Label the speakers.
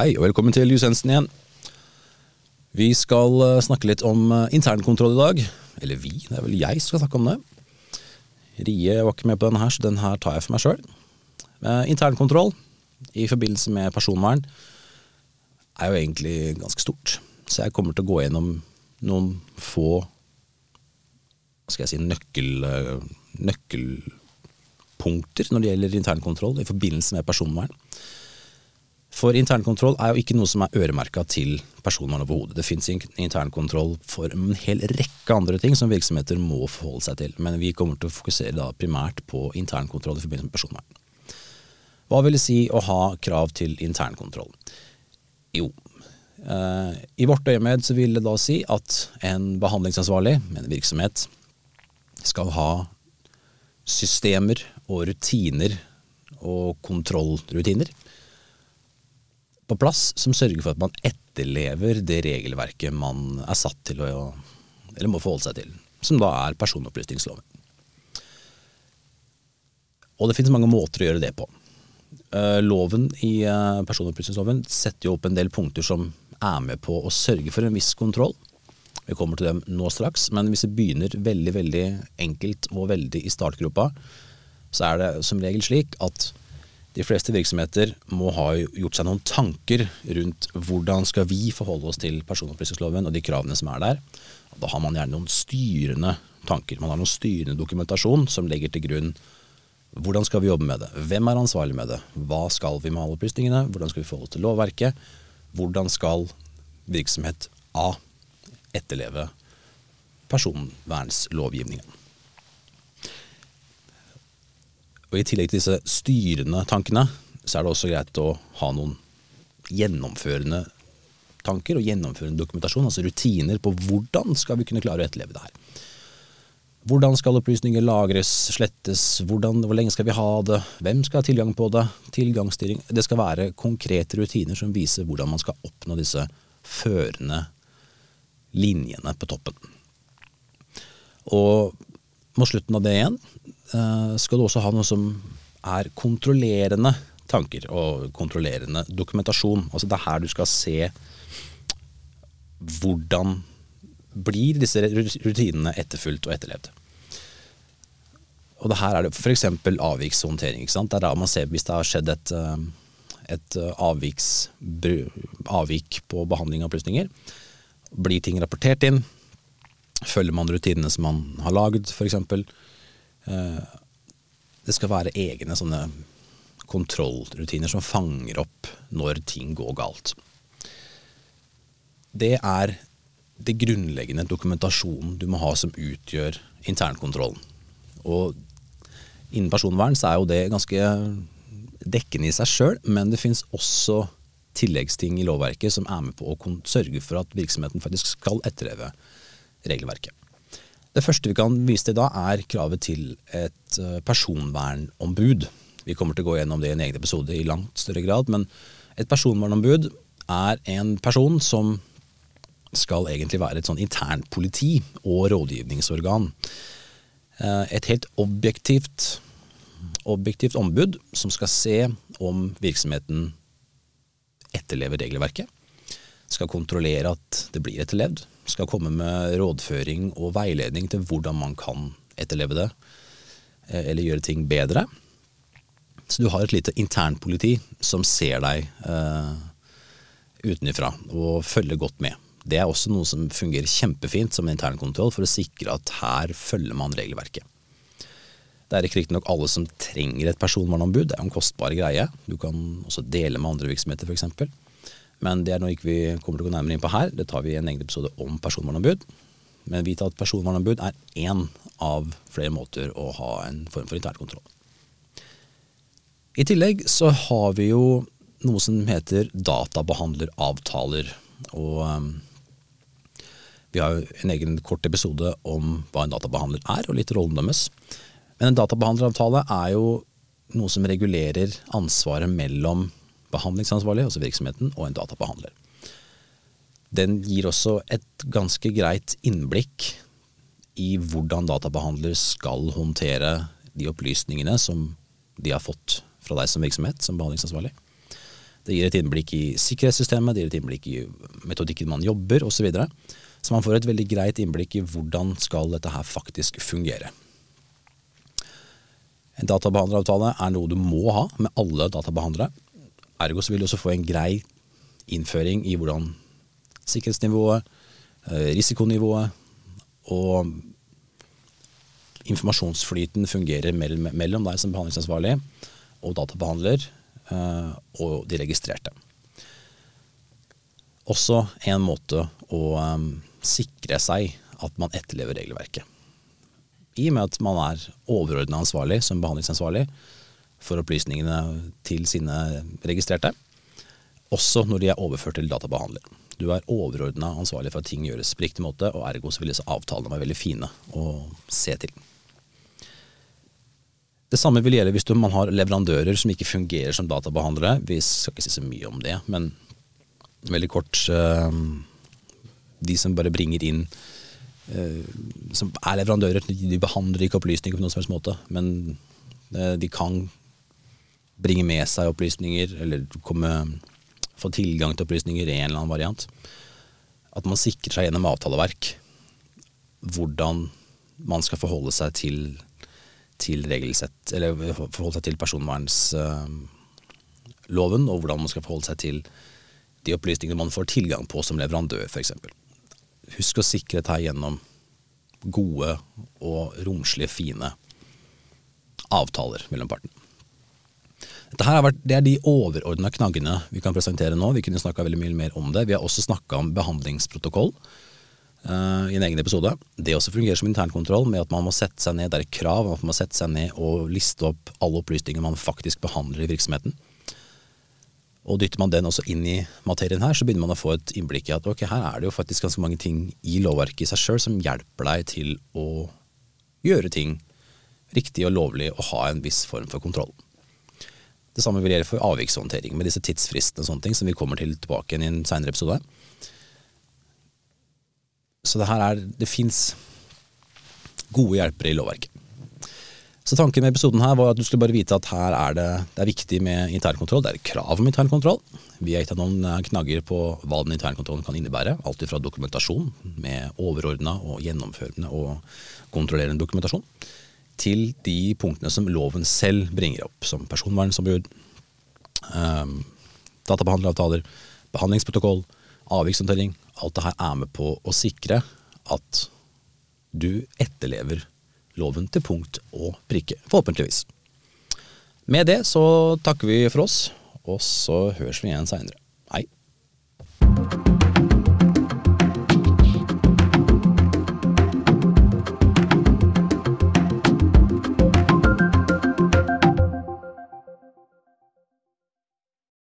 Speaker 1: Hei og velkommen til Jusensen igjen. Vi skal eh, snakke litt om eh, internkontroll i dag. Eller vi, det er vel jeg som skal snakke om det. Rie var ikke med på denne her, så den her tar jeg for meg sjøl. Internkontroll i forbindelse med personvern er jo egentlig ganske stort. Så jeg kommer til å gå gjennom noen få hva skal jeg si, nøkkel, eh, nøkkelpunkter når det gjelder internkontroll i forbindelse med personvern. For internkontroll er jo ikke noe som er øremerka til personvern overhodet. Det fins internkontroll for en hel rekke andre ting som virksomheter må forholde seg til. Men vi kommer til å fokusere primært på internkontroll i forbindelse med personvern. Hva vil det si å ha krav til internkontroll? Jo, eh, i vårt øyemed så vil det da si at en behandlingsansvarlig en virksomhet skal ha systemer og rutiner og kontrollrutiner på plass som sørger for at man etterlever det regelverket man er satt til å eller må forholde seg til, som da er personopplysningsloven. Og det finnes mange måter å gjøre det på. Eh, loven i eh, personopplysningsloven setter jo opp en del punkter som er med på å sørge for en viss kontroll. Vi kommer til dem nå straks, men hvis vi begynner veldig veldig enkelt og veldig i startgropa, så er det som regel slik at de fleste virksomheter må ha gjort seg noen tanker rundt hvordan skal vi forholde oss til personopplysningsloven og de kravene som er der. Da har man gjerne noen styrende tanker. Man har noen styrende dokumentasjon som legger til grunn hvordan skal vi jobbe med det, hvem er ansvarlig med det, hva skal vi med alle opplysningene, hvordan skal vi forholde oss til lovverket, hvordan skal virksomhet A etterleve personvernslovgivningen. Og I tillegg til disse styrende tankene, så er det også greit å ha noen gjennomførende tanker og gjennomførende dokumentasjon, altså rutiner på hvordan skal vi kunne klare å etterleve det her. Hvordan skal opplysninger lagres, slettes, hvordan, hvor lenge skal vi ha det, hvem skal ha tilgang på det, tilgangsstyring Det skal være konkrete rutiner som viser hvordan man skal oppnå disse førende linjene på toppen. Og mot slutten av det igjen Eh, skal du også ha noe som er kontrollerende tanker og kontrollerende dokumentasjon. Altså det er her du skal se hvordan blir disse rutinene etterfulgt og etterlevd. Og det her er det f.eks. avvikshåndtering. ikke sant? Det er da man ser hvis det har skjedd et, eh, et avviks, avvik på behandling av opplysninger. Blir ting rapportert inn? Følger man rutinene som man har lagd, f.eks.? Eh, det skal være egne sånne kontrollrutiner som fanger opp når ting går galt. Det er det grunnleggende dokumentasjonen du må ha som utgjør internkontrollen. Og innen personvern så er jo det ganske dekkende i seg sjøl, men det fins også tilleggsting i lovverket som er med på å sørge for at virksomheten faktisk skal etterleve regelverket. Det første vi kan vise til da, er kravet til et eh, personvernombud. Vi kommer til å gå gjennom det i en egen episode i langt større grad, men et personvernombud er en person som skal egentlig være et sånn internpoliti og rådgivningsorgan. Eh, et helt objektivt, objektivt ombud som skal se om virksomheten etterlever regelverket. Skal kontrollere at det blir etterlevd skal komme med rådføring og veiledning til hvordan man kan etterleve det, eh, eller gjøre ting bedre. Så du har et lite internpoliti som ser deg eh, utenfra og følger godt med. Det er også noe som fungerer kjempefint som internkontroll for å sikre at her følger man regelverket. Det er ikke riktignok alle som trenger et personvernombud, det er en kostbar greie. Du kan også dele med andre virksomheter f.eks. Men det er noe ikke vi kommer til å gå nærmere inn på her. Det tar vi i en egen episode om personvernombud. Men vit at personvernombud er én av flere måter å ha en form for internkontroll. I tillegg så har vi jo noe som heter databehandleravtaler. Og um, vi har jo en egen kort episode om hva en databehandler er, og litt rollen deres. Men en databehandleravtale er jo noe som regulerer ansvaret mellom behandlingsansvarlig, altså virksomheten, og en databehandler. Den gir også et ganske greit innblikk i hvordan databehandler skal håndtere de opplysningene som de har fått fra deg som virksomhet, som behandlingsansvarlig. Det gir et innblikk i sikkerhetssystemet, det gir et innblikk i metodikken man jobber osv. Så, videre. så man får et veldig greit innblikk i hvordan skal dette her faktisk fungere. En databehandleravtale er noe du må ha med alle databehandlere. Ergo så vil du også få en grei innføring i hvordan sikkerhetsnivået, eh, risikonivået og informasjonsflyten fungerer mellom deg som behandlingsansvarlig og databehandler eh, og de registrerte. Også en måte å um, sikre seg at man etterlever regelverket. I og med at man er overordna ansvarlig som behandlingsansvarlig for opplysningene til sine registrerte, også når de er overført til databehandler. Du er overordna ansvarlig for at ting gjøres på riktig måte, og ergo så vil disse avtalene være veldig fine å se til. Det samme vil gjelde hvis man har leverandører som ikke fungerer som databehandlere. Vi skal ikke si så mye om det, men veldig kort uh, De som bare bringer inn uh, Som er leverandører, de behandler ikke opplysninger på noen som helst måte, men uh, de kan bringe med seg opplysninger, eller komme, få tilgang til opplysninger i en eller annen variant. At man sikrer seg gjennom avtaleverk hvordan man skal forholde seg til til regelsett, eller forholde seg til personvernsloven, og hvordan man skal forholde seg til de opplysningene man får tilgang på som leverandør, f.eks. Husk å sikre dette gjennom gode og romslige, fine avtaler mellom partene. Dette her vært, det er de overordna knaggene vi kan presentere nå. Vi kunne snakka veldig mye mer om det. Vi har også snakka om behandlingsprotokoll uh, i en egen episode. Det også fungerer som internkontroll med at man må sette seg ned, det er et krav at man må sette seg ned og liste opp alle opplysninger man faktisk behandler i virksomheten. Og dytter man den også inn i materien her, så begynner man å få et innblikk i at ok, her er det jo faktisk ganske mange ting i lovverket i seg sjøl som hjelper deg til å gjøre ting riktig og lovlig og ha en viss form for kontroll. Det samme vil gjelde for avvikshåndtering med disse tidsfristene og sånne ting, som vi kommer til tilbake i en seinere episode. Så det her er Det fins gode hjelpere i lovverket. Så tanken med episoden her var at du skulle bare vite at her er det, det er viktig med internkontroll. Det er krav om internkontroll. Vi har gitt deg noen eh, knagger på hva den internkontrollen kan innebære. Alt fra dokumentasjon med overordna og gjennomførende og kontrollerende dokumentasjon, til de punktene som loven selv bringer opp, som personvernsombud, um, databehandleravtaler, behandlingsprotokoll, avvikshåndtering, alt det her er med på å sikre at du etterlever loven til punkt og prikke, forhåpentligvis. Med det så takker vi for oss, og så høres vi igjen seinere.